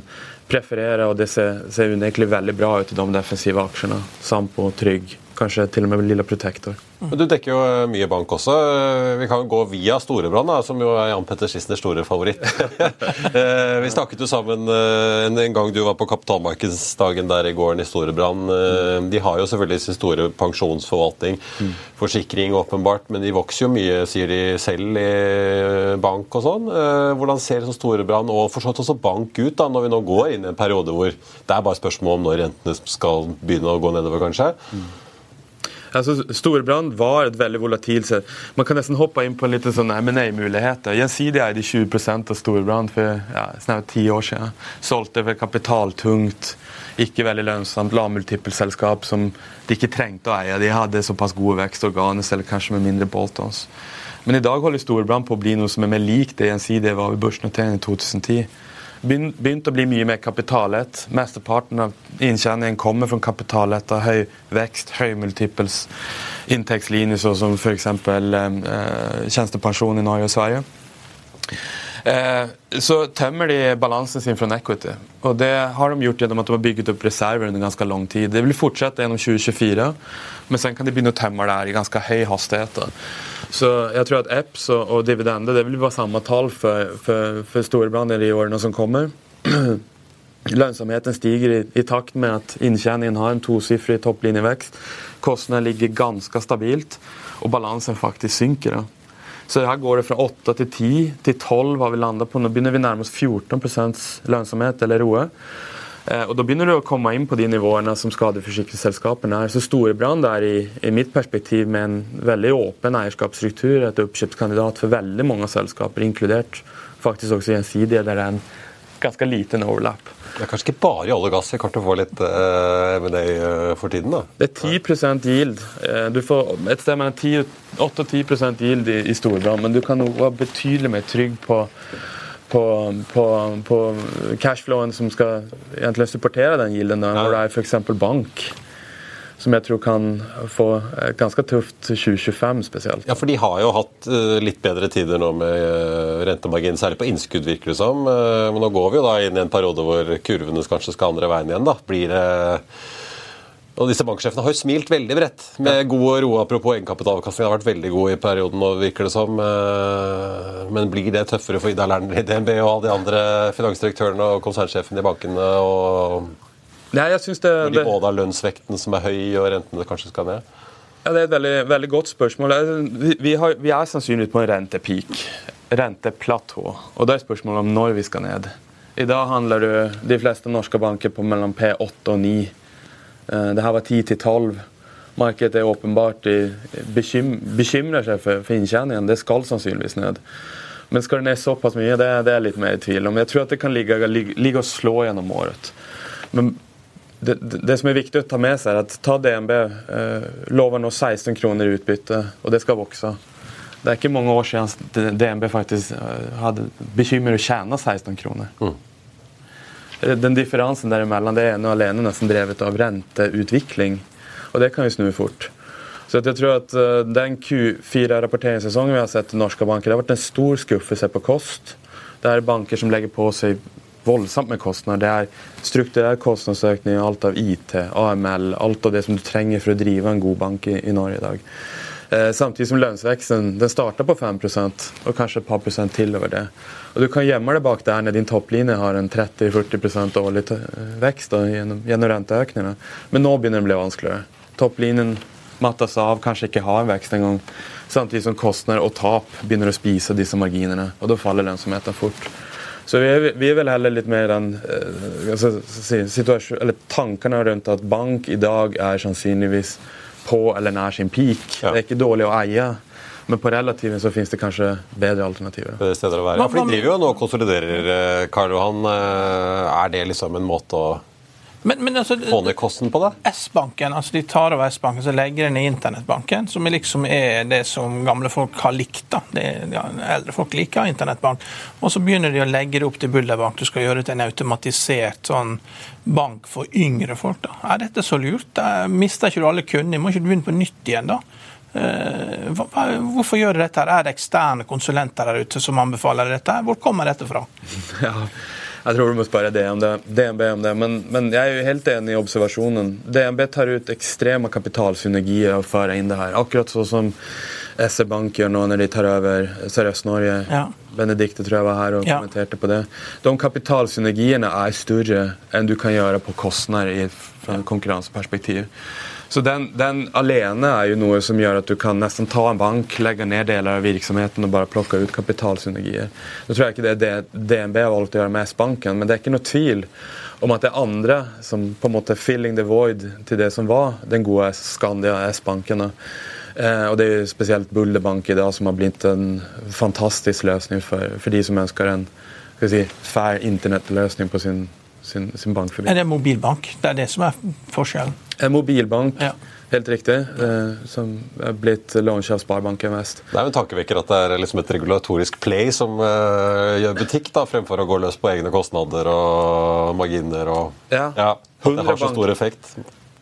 preferere, og det ser, ser egentlig veldig bra ut i de defensive aksjene. Sampo, Trygg, kanskje til og med Lilla Protector. Men Du dekker jo eh, mye bank også. Eh, vi kan gå via Storebrand, som jo er Jan Petter Schissners store favoritt. Eh, vi snakket jo sammen en gang du var på kapitalmarkedsdagen der i gården i Storebrand. De har jo selvfølgelig sin store pensjonsforvaltning, forsikring åpenbart, men de vokser jo mye, sier de selv, i bank og sånn. Hvordan ser det som Storebrand og for så vidt også bank ut da, når vi nå går inn i en periode hvor det er bare spørsmål om når rentene skal begynne å gå nedover, kanskje? Altså, Storebrand var et veldig volatilt Man kan nesten hoppe inn på en liten sånn M&A-muligheter. Gjensidig eide 20% av Storebrand for ja, snart ti år siden. Solgte for kapitaltungt, ikke veldig lønnsomt lavmultippelselskap som de ikke trengte å eie. De hadde såpass gode vekstorganer, eller kanskje med mindre boltons. Men i dag holder Storebrand på å bli noe som er mer likt det Gjensidige var ved børsnoteringen i 2010. begynt å bli mye mer kapitalett. Mesteparten av inntjeningen kommer fra kapitalett av høy vekst, høy multiples inntektslinjer, som f.eks. Eh, tjenestepensjon i Norge og Sverige. Eh, så tømmer de balansen sin fra equity. Og det har de gjort gjennom at de har bygget opp reserver under ganske lang tid. Det vil fortsette gjennom 2024, men sen kan de begynne å tømme det her i ganske høy hastighet. Så jeg tror at EPS og, og dividender det vil være samme tall for, for, for Storebrand i årene som kommer. Lønnsomheten stiger i, i, takt med at inntjeningen har en tosifret topplinjevekst. Kostnadene ligger ganske stabilt, og balansen faktisk synker. Da. Så her går det fra 8 til 10 til 12 har vi landet på. Nå begynner vi nærme oss 14 lønnsomhet, eller ROE. Eh, og Da begynner du å komme inn på de nivåene som skadeforsikringsselskapene er. Så Storebrand er i, i, mitt perspektiv med en veldig åpen eierskapsstruktur et oppkjøpskandidat for veldig mange selskaper, inkludert faktisk også Gjensidige, der det er en ganske liten overlap. Det er kanskje ikke bare i olje og gass vi kommer til å få litt uh, M&A uh, for tiden? da? Det er 10 yield. Du får et sted mellom 8-10% yield i, i Storebrand, men du kan være betydelig mer trygg på, på, på, på cashflowen som skal egentlig supportere den gilden, da, hvor det er f.eks. bank som jeg tror kan få et ganske tøft 2025 spesielt. Ja, for de har jo hatt uh, litt bedre tider nå med uh, rentemargin, særlig på innskudd, virker det som. Uh, men nå går vi jo da inn i en periode hvor kurvene kanskje skal andre veien igjen. da. Blir det og disse banksjefene har jo smilt veldig bredt med god og ro. Apropos egenkapitalavkastning har vært veldig god i perioden, nå virker det som. Men blir det tøffere for Ida Lerner i DNB og alle de andre finansdirektørene og konsernsjefene i bankene? og Nei, jeg synes det, Når de både har lønnsvekten som er høy, og rentene kanskje skal ned? Ja, Det er et veldig, veldig godt spørsmål. Vi, vi, har, vi, er sannsynligvis på en rentepeak. Renteplatå. Og da er spørsmålet om når vi skal ned. I dag handler du de fleste norske banker på mellom P8 og 9. Eh, det her var 10 til 12. Markedet er åpenbart bekym, bekymrer seg for, for inntjeningen. Det skal sannsynligvis ned. Men skal det ned såpass mye, det, det er litt mer i tvil om. Jeg tror at det kan ligge, ligge, og slå gjennom året. Men det, det, som er viktig å ta med seg, er at ta DNB eh, lover nå 16 kroner i utbytte, og det skal vokse. Det er ikke mange år siden DNB faktisk eh, hadde bekymret å tjene 16 kroner. Mm. Den differansen derimellom det er ene og alene nesten drevet av renteutvikling, og det kan jo snu fort. Så jeg tror at uh, Den Q4-rapporteringssesongen vi har sett i norske banker, det har vært en stor skuffelse på kost. Det er banker som legger på seg voldsomt med kostnader. Det er strukturell kostnadsøkning, alt av IT, AML, alt av det som du trenger for å drive en god bank i, i Norge i dag. Eh, samtidig som lønnsveksten den starter på 5 og kanskje et par prosent til over det. Og Du kan gjemme deg bak der når din topplinje har en 30-40 årlig vekst da, gjennom, gjennom renteøkningene. Men nå begynner det å bli vanskeligere. Topplinjen mattes av, kanskje ikke har en vekst engang. Samtidig som kostnader og tap begynner å spise disse marginene. og Da faller lønnsomheten fort. Så vi er, vi er, vel heller litt mer den eh, altså, eller tankene rundt at bank i dag er sannsynligvis på eller nær sin peak. Ja. Det er ikke dårlig å eie. Men på relativen så finnes det kanskje bedre alternativer. Bedre steder å være. Ja, for De driver jo nå og konsoliderer, eh, Karl Johan. Eh, er det liksom en måte å men, men altså, Få ned kosten på det? S-banken, altså De tar over S-banken så legger den i internettbanken, som liksom er det som gamle folk har likt. da. Det, ja, eldre folk liker internettbank. Og så begynner de å legge det opp til Bullerbank. Du skal gjøre det til en automatisert sånn bank for yngre folk. da. Er dette så lurt? Da mister ikke du alle kundene? Må ikke du begynne på nytt igjen da? Uh, hvorfor gjør du dette? her? Er det eksterne konsulenter der ute som anbefaler dette? Hvor kommer dette fra? Ja, jeg tror du må spørre DNB, DNB om det. Men, men, jeg er jo helt enig i observasjonen. DNB tar ut ekstreme kapitalsynergier og fører inn det her. Akkurat sånn som SE Bank gjør nå når de tar over Sørøst-Norge. Ja. Benedicte tror jeg var her og ja. kommenterte på det. De kapitalsynergiene er større enn du kan gjøre på kostnader i et konkurranseperspektiv. Så den, den, alene er jo noe som gjør at du kan nesten ta en bank, legge ned deler av virksomheten og bare plukke ut kapitalsynergier. Nå tror jeg ikke det er det DNB har valgt å gjøre med S-banken, men det er ikke noe tvil om at det er andre som på en måte filling the void til det som var den gode Skandia S-banken. Eh, og det er jo spesielt Bulderbank i dag som har blitt en fantastisk løsning for, for de som ønsker en skal si, fair internettløsning på sin sin, sin bankforbindelse. Er det mobilbank? Det er det som er forskjellen? En mobilbank, Ja. helt riktig, eh, som er blitt launch av Sparebanken Vest. Det er jo en tankevekker at det er liksom et regulatorisk play som eh, gjør butikk, da, fremfor å gå løs på egne kostnader og marginer. og Ja. ja. det har så stor effekt.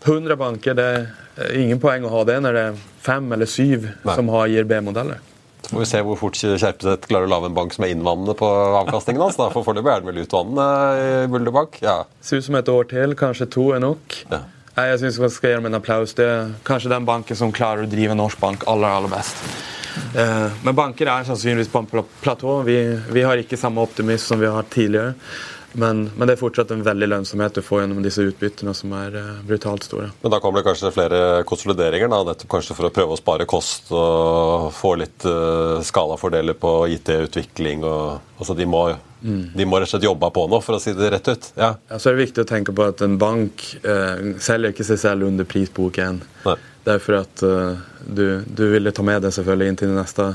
100 banker, det er ingen poeng å ha det når det er fem eller syv Nei. som har IRB-modeller. Så får vi se hvor fort Kjerpeseth klarer å lage en bank som er innvannende på avkastningen hans. da, For foreløpig er den vel utvannende i Bulderbank. Ja. Ser ut som et år til, kanskje to er nok. Ja. Nei, jeg synes vi skal gi dem en applaus. Det er kanskje den banken som klarer å drive norsk bank aller, aller best. Eh, men banker er sannsynligvis på en pla- platå. Vi, vi har ikke samme optimisme som vi har tidligere. Men, men det er fortsatt en veldig lønnsomhet du får gjennom disse utbyttene, som er eh, brutalt store. Men da kommer det kanskje flere konsolideringer, da, nettopp kanskje for å prøve å spare kost og få litt uh, skalafordeler på IT-utvikling. og altså de må, de må rett og slett jobbe på nå, for å si det rett ut. Ja. Ja, så er det viktig å tenke på at en bank uh, selger ikke seg selv under prisboken. Nei. Derfor at uh, du, du ville ta med det selvfølgelig inn til det neste,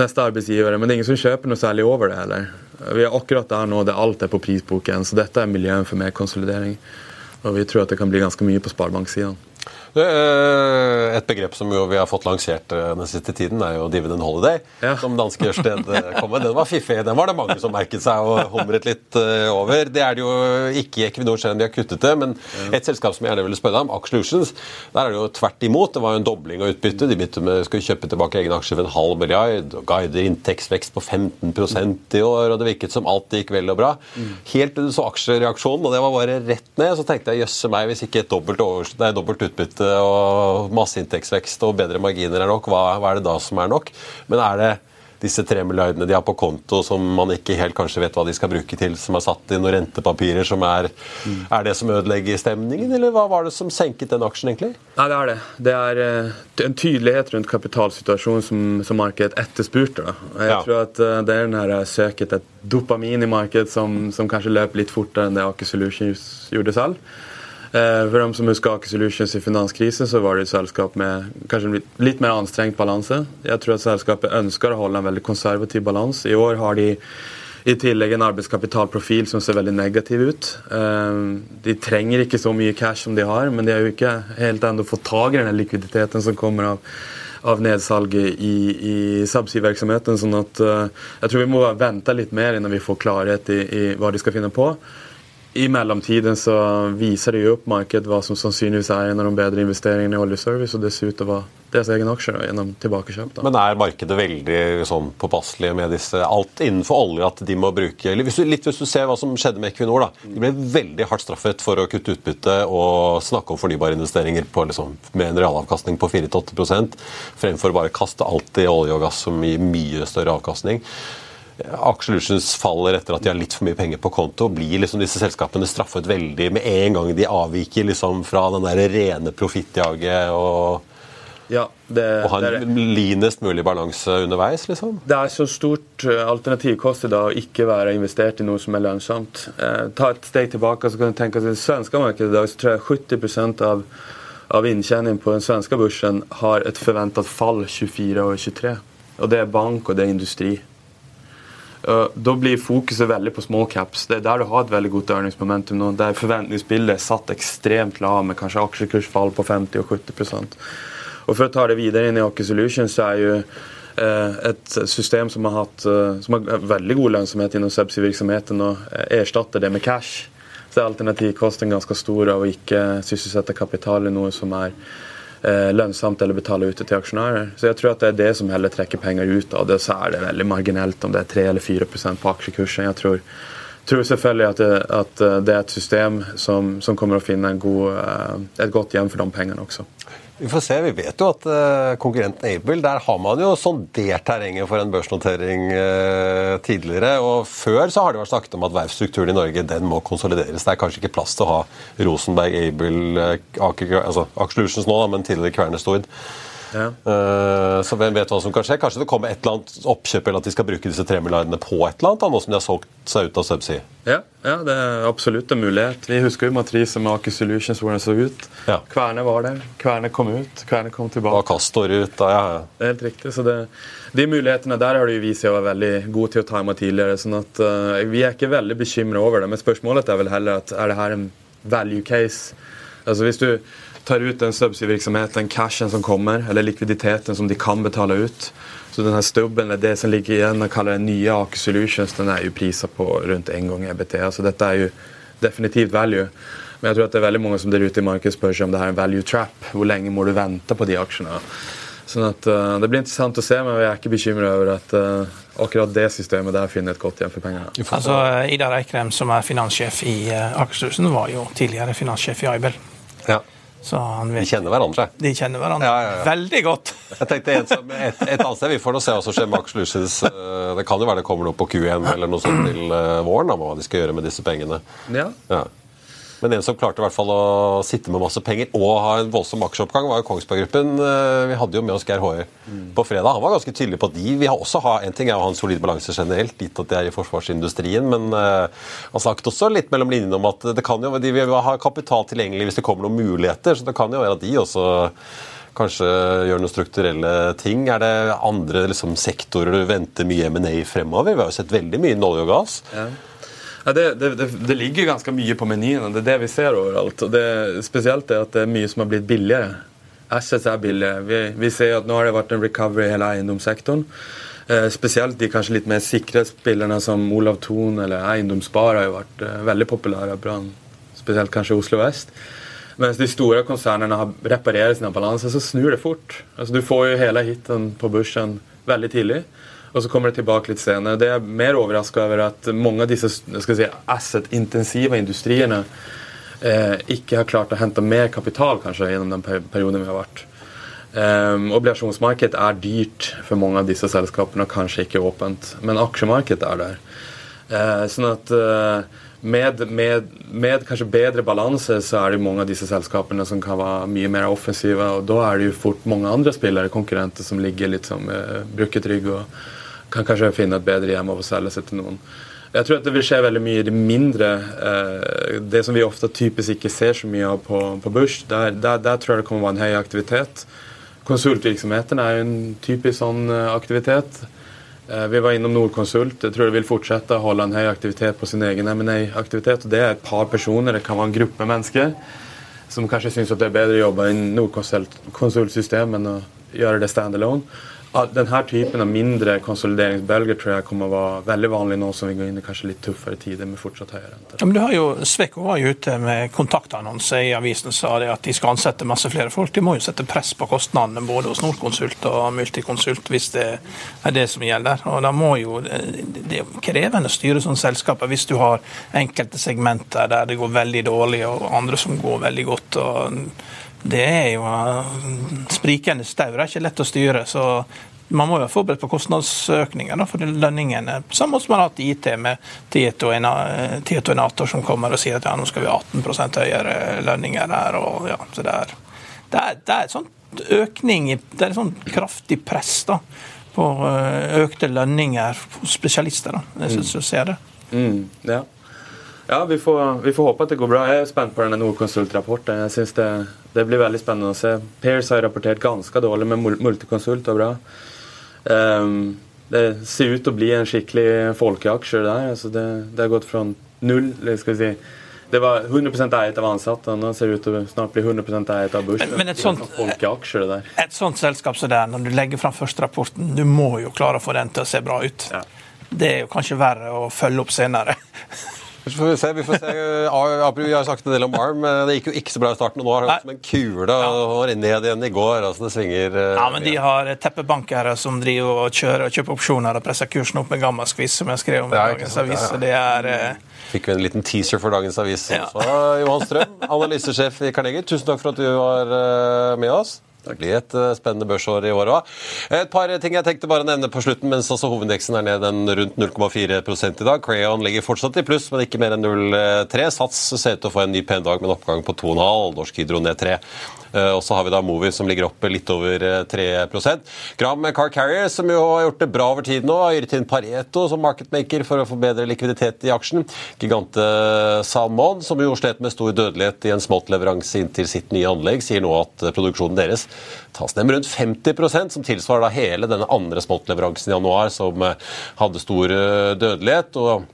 neste arbeidsgivere. Men det er ingen som kjøper noe særlig over det heller. Vi er akkurat der nå der alt er på prisboken, så dette er miljøet for mer konsolidering. Og vi tror at det kan bli ganske mye på sparebanksiden. Eh, Et begrep som vi har fått lansert eh, den siste tiden, er jo dividend holiday. Ja. Som danske Ørsted eh, kom med. Den var fiffig. Den var det mange som merket seg og humret litt over. Det er det jo ikke i Equinor, selv om de har kuttet det. Men et selskap som jeg gjerne ville spørre deg om, Aker der er det jo tvert imot. Det var jo en dobling av utbyttet. De begynte med skulle kjøpe tilbake egne aksjer for en halv milliard. og Guider inntektsvekst på 15% i år, og det virket som alt gikk vel og bra. Helt til du så aksjereaksjonen, og det var bare rett ned, så tenkte jeg jøsse meg, hvis ikke et dobbelt, dobbelt utbytte og masseinntektsvekst og bedre marginer er nok, hva, hva er det da som er nok? Men er det disse tre milliardene de har på konto som man ikke helt kanskje vet hva de skal bruke til, som er satt i noen rentepapirer, som er, er det som ødelegger stemningen, eller hva var det som senket den aksjen, egentlig? Nei, det er det. Det er eh, en tydelighet rundt kapitalsituasjonen som, som markedet etterspurte. Jeg Ja. tror at eh, det er den her søket et dopamin i markedet som, som kanskje løp litt fortere enn det Aker Solutions gjorde selv. Eh, For dem som husker Aker Solutions i finanskrisen, så var det et selskap med kanskje litt, mer anstrengt balanse. Jeg tror at selskapet ønsker å holde en veldig konservativ balanse. I år har de i tillegg en arbeidskapitalprofil som ser veldig negativ ut. Eh, De trenger ikke så mye cash som de har, men de har jo ikke helt ennå fått tak i den likviditeten som kommer av, av nedsalget i, i subsea-virksomheten. sånn at eh, jeg tror vi må vente litt mer innan vi får klarhet i, i hva de skal finne på. I mellomtiden så viser det jo opp markedet hva som sannsynligvis er en av de bedre investeringene i oljeservice, og det ser ut til å være deres egen aksjer gjennom tilbakekjøp. da. Men er markedet veldig sånn påpasselig med disse, alt innenfor olje at de må bruke hvis du, Litt hvis du ser hva som skjedde med Equinor. da. De ble veldig hardt straffet for å kutte utbytte og snakke om fornybare investeringer på, liksom, med en realavkastning på 4-8 fremfor bare å kaste alt i olje og gass som gir mye større avkastning. Aker Solutions faller etter at de har litt for mye penger på konto. Blir liksom disse selskapene straffet veldig med en gang de avviker liksom fra den der rene profittjaget og, Ja, det, og ha en linest mulig balanse underveis? liksom? Det er så stort eh, alternativkost i dag å ikke være investert i noe som er lønnsomt. Eh, ta et steg tilbake så kan du tenke at i det svenske markedet i dag så tror jeg 70% av, av inntjeningen på den svenske børsen har et forventet fall 24 og 23. Og det er bank, og det er industri. Eh, Da blir fokuset veldig på small caps. Det er der du har et veldig godt earningsmomentum nå. Der forventningsbildet er satt ekstremt lavt, med kanskje aksjekursfall på 50 og 70% Og For å ta det videre inn i Aker Solutions, så er jo eh, et system som har, hatt, eh, som har veldig god lønnsomhet innen subsea-virksomheten, og erstatter det med cash. Så er alternativkosten ganske stor av å ikke sysselsette kapital i noe som er lønnsomt eller betale ut til aksjonærer. Så jeg tror at det er det som heller trekker penger ut av det. Så er det veldig marginelt om det er 3 eller 4% på aksjekursen. Jeg tror, tror selvfølgelig at det, at eh, det er et system som, som kommer å finne god, eh, et godt hjem for de pengene også. Vi får se. Vi vet jo at eh, konkurrenten Able, der har man jo sondert terrenget for en børsnotering eh, tidligere. Og før så har det vært snakket om at verftsstrukturen i Norge den må konsolideres. Det er kanskje ikke plass til å ha Rosenberg, Able, eh, Aker altså, Aker Solutions nå, da, men tidligere Kværner Stord. Ja. Eh, så hvem vet hva som kan skje? Kanskje det kommer et eller annet oppkjøp, eller at de skal bruke disse tre milliardene på et eller annet, nå som de har solgt seg ut av Subsea. Ja, ja, det er absolutt en mulighet. Vi husker jo matrisen med Aker Solutions, hvordan det så ut. Ja. Kverne var der, Kverne kom ut, Kverne kom Og Kastor ut, da, ja. Det er helt riktig. så det, De mulighetene der har de vist seg å være veldig god til å time tidligere. sånn at uh, Vi er ikke veldig bekymra over det, men spørsmålet er vel heller at er det her en value case? Altså Hvis du tar ut den subsea-virksomheten, cashen som kommer, eller likviditeten som de kan betale ut. Så den her stubben, eller det som ligger igjen, og kaller det nye Aker Solutions, den er jo prisa på rundt én gang EBT. Så dette er jo definitivt value. Men jeg tror at det er veldig mange som der ute i markedet spør seg om det her er en value trap. Hvor lenge må du vente på de aksjene? Sånn at uh, Det blir interessant å se, men jeg er ikke bekymra over at uh, akkurat det systemet der finner et godt hjem for pengene. Altså, Ida Reikrem, som er finanssjef i uh, Akershus, var jo tidligere finanssjef i Aibel. Ja. Så han vet, De kjenner hverandre. De kjenner hverandre Ja, ja, ja. veldig godt. Jeg tenkte et, et, et annet sted, Vi får nå se hva som skjer med Aker Solutions. Eh, Det kan jo være det kommer noe på Q1 eller noe sånt til eh, våren. om hva de skal gjøre med disse pengene. Ja. Men en som klarte i hvert fall å sitte med masse penger og ha en voldsom aksjeoppgang, var jo Kongsberg Gruppen. Eh, Vi hadde jo med oss Geir Hoier på fredag. Han var ganske tydelig på at de vi har også ha, En ting er å ha en solid balanse generelt, gitt at de er i forsvarsindustrien, men eh, han snakket også litt mellom linjene om at det kan jo, de vil ha kapital tilgjengelig hvis det kommer noen muligheter. Så det kan jo være at de også kanskje gjør noen strukturelle ting. Er det andre liksom, sektorer du venter mye M&A fremover? Vi har jo sett veldig mye innen olje og gass. Ja, det, det, det, det ligger ganske mye på menyen, det er det vi ser overalt. Og det, spesielt er at det er mye som har blitt billigere. Assets er billige. Vi, vi ser at nå har det vært en recovery i hele eiendomssektoren. Eh, spesielt de kanskje litt mer sikre spillerne som Olav Thon eller Eiendomsspar har jo vært eh, veldig populære blant spesielt kanskje Oslo vest. Mens de store konsernene har reparerer sine balanser, så snur det fort. Altså, du får jo hele hiten på børsen veldig tidlig, og så kommer det tilbake litt senere. Det er mer overraska over at mange av disse si, asset-intensive industriene eh, ikke har klart å hente mer kapital kanskje gjennom den perioden vi har vært. Um, obligasjonsmarkedet er dyrt for mange av disse selskapene, og kanskje ikke åpent. Men aksjemarkedet er der. Uh, sånn at uh, med, med, med kanskje bedre balanse så er det mange av disse selskapene som kan være mye mer offensive. og Da er det jo fort mange andre spillere, konkurrenter, som ligger litt som uh, brukket rygg og kan kanskje finne et bedre hjem av å selge seg til noen. Jeg tror at det vil skje veldig mye i det mindre. Eh, det som vi ofte typisk ikke ser så mye av på, på børs. Der, der, der tror jeg det kommer å være en høy aktivitet. Konsultvirksomheten er jo en typisk sånn eh, aktivitet. Eh, Vi var innom Nordkonsult. Jeg tror de vil fortsette å holde en høy aktivitet på sin egen M&A-aktivitet. og Det er et par personer, det kan være en gruppe mennesker, som kanskje syns det er bedre å jobbe i Nordkonsultsystem enn å gjøre det standalone. Denne typen av mindre konsolideringsbølger tror jeg kommer å være veldig vanlig nå som vi går inn i kanskje litt tøffere tider med fortsatt høye renter. Men du har jo, Sveko var jo ute med kontaktannonse i avisen sa det at de skal ansette masse flere folk. De må jo sette press på kostnadene både hos Nordkonsult og Multiconsult hvis det er det som gjelder. Og da må jo, Det er krevende å styre sånne selskaper hvis du har enkelte segmenter der det går veldig dårlig og andre som går veldig godt. og det er jo eh, sprikende staur. Det er ikke lett å styre. så man må jo være forberedt på kostnadsøkninger da, for lønningene. Samme som man har hatt i IT med Tieto og Tieto og Enator som kommer og sier at ja, nå skal vi ha 18 høyere lønninger her. Og, ja, så det er, det er, det er sånn økning Det er et sånt kraftig press da, på eh, økte lønninger hos spesialister. da. Jeg synes du ser det. Mm, ja. Ja vi, får, vi får håpe at det går bra. Jeg er spent på denne Nordkonsult-rapporten. Jeg synes det, det blir veldig spennende å se. Pairs har rapportert ganske dårlig, med Mul- Multiconsult og bra. Um, det ser ut til å bli en skikkelig folkeaksje der. Altså det, det har gått fra null eller skal vi si, Det var 100 eiet av ansatte, og nå ser det ut til å snart bli 100% eiet av Bush. Men- et sånt-. Et sånt selskap som det er, når du legger fram første rapporten, du må jo klare å få den til å se bra ut. Ja. Det er jo kanskje verre å følge opp senere. Så får vi se. vi får se. Vi har snakket en del om ARM. Det gikk jo ikke så bra i starten. og Nå har det gått som en kule og ned igjen i går. altså Det svinger eh, Ja, men De har teppebankere som driver og kjører og kjøper opsjoner og presser kursen opp med gammaskviss, som jeg skrev om i dagens avis. så det er... eh, Fikk vi en liten teaser for dagens avis Ja. Så, Johan Strøm, analysesjef i Carnegie. Tusen takk for at du var eh, med oss. Det blir et eh, spennende børsår i år òg. Et par ting jeg tenkte bare å nevne på slutten, mens også hovedindeksen er ned en rundt 0,4% i dag. Crayon ligger fortsatt i pluss, men ikke mer enn 0,3. Sats ser ut til å få en ny pen dag med en oppgang på 2,5. Norsk Hydro ned 3. Eh, Og så har vi da Movi som ligger opp litt over eh, 3 Gram Car Carrier, som jo har gjort det bra over tid nå, har gitt inn Pareto som marketmaker for å få bedre likviditet i aksjen. Gigante Salmon, som jo slet med stor dødelighet i en småttleveranse inntil sitt nye anlegg, sier nå at eh, produksjonen deres tas ned med rundt 50% som tilsvarer da hele denne andre småttleveransen i januar, som eh, hadde stor eh, dødelighet. og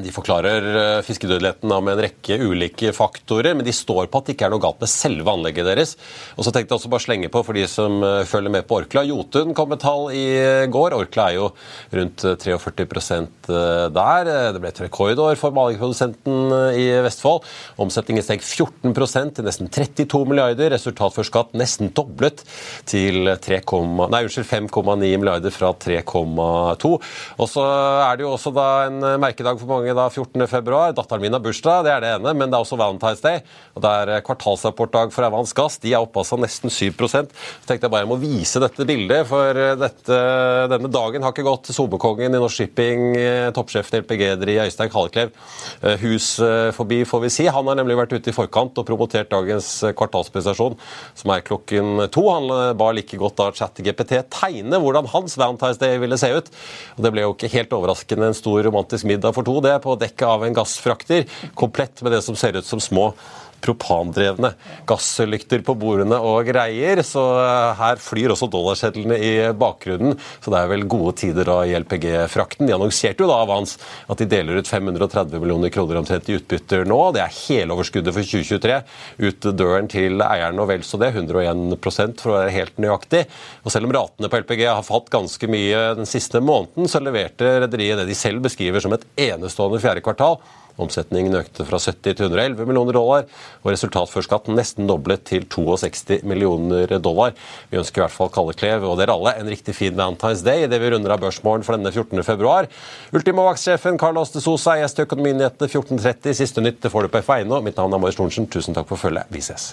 De forklarer eh, fiskedødeligheten med en rekke ulike faktorer, men de står på at det ikke er noe galt med selve anlegget deres. Og så tenkte jeg også bare slenge på for de som eh, følger med på Orkla. Jotun kom med tall i går. Orkla er jo rundt 43% der. Det ble et rekordår for malingsprodusenten i Vestfold. Omsetningen steg 14% til nesten 32 milliarder. Resultat før skatt nesten doblet til 5,9 milliarder fra 3,2. Og så er det jo også da en merkedag for mange mange da 14. februar. Datteren min har bursdag, det er det ene, men det er også Valentine's Day. og Det er kvartalsrapportdag for Evans Gass. De er oppe altså nesten 7 Så tenkte jeg bare jeg må vise dette bildet, for dette, denne dagen har ikke gått SoMe-kongen i Norsk Shipping, toppsjefen i LPG-eri Øystein Kalleklev hus forbi, får vi si. Han har nemlig vært ute i forkant og promotert dagens kvartalsprestasjon, som er klokken to. Han ba like godt da ChatGPT tegne hvordan hans Valentine's Day ville se ut. Og Det ble jo ikke helt overraskende en stor romantisk middag for to. Det på dekket av en gassfrakter, komplett med det som ser ut som små propandrevne gasslykter på bordene og greier. Så eh, her flyr også dollarsedlene i bakgrunnen. Så det er vel gode tider da i LPG-frakten. De annonserte jo da Avans at de deler ut 530 millioner kroner omtrent i utbytter nå. Det er heloverskuddet for 2023 ut døren til eierne og vel så det. 101% for å være helt nøyaktig. Og selv om ratene på LPG har falt ganske mye den siste måneden, så leverte rederiet det de selv beskriver som et enestående fjerde kvartal. Omsetningen økte fra 70 til 111 millioner dollar, og resultat før skatt nesten doblet til 62 millioner dollar. Vi ønsker i hvert fall Kalle Klev og dere alle en riktig fin Valentine's Day idet vi runder av børsmorgen for denne 14. februar. Ultimovax-sjefen Carlos de Sosa i Økonominyhetene 14.30. Siste nytt det får du på F1 nå. Mitt navn er Marius Thorensen. Tusen takk for følget. Vi ses.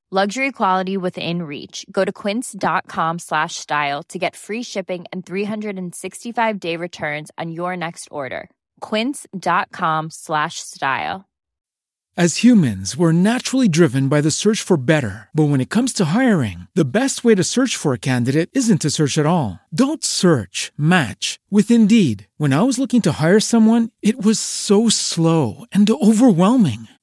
Luxury quality within reach. Go to quince.com slash style to get free shipping and 365 day returns on your next order. Quince.com slash style. As humans, we're naturally driven by the search for better. But when it comes to hiring, the best way to search for a candidate isn't to search at all. Don't search, match with Indeed. When I was looking to hire someone, it was so slow and overwhelming.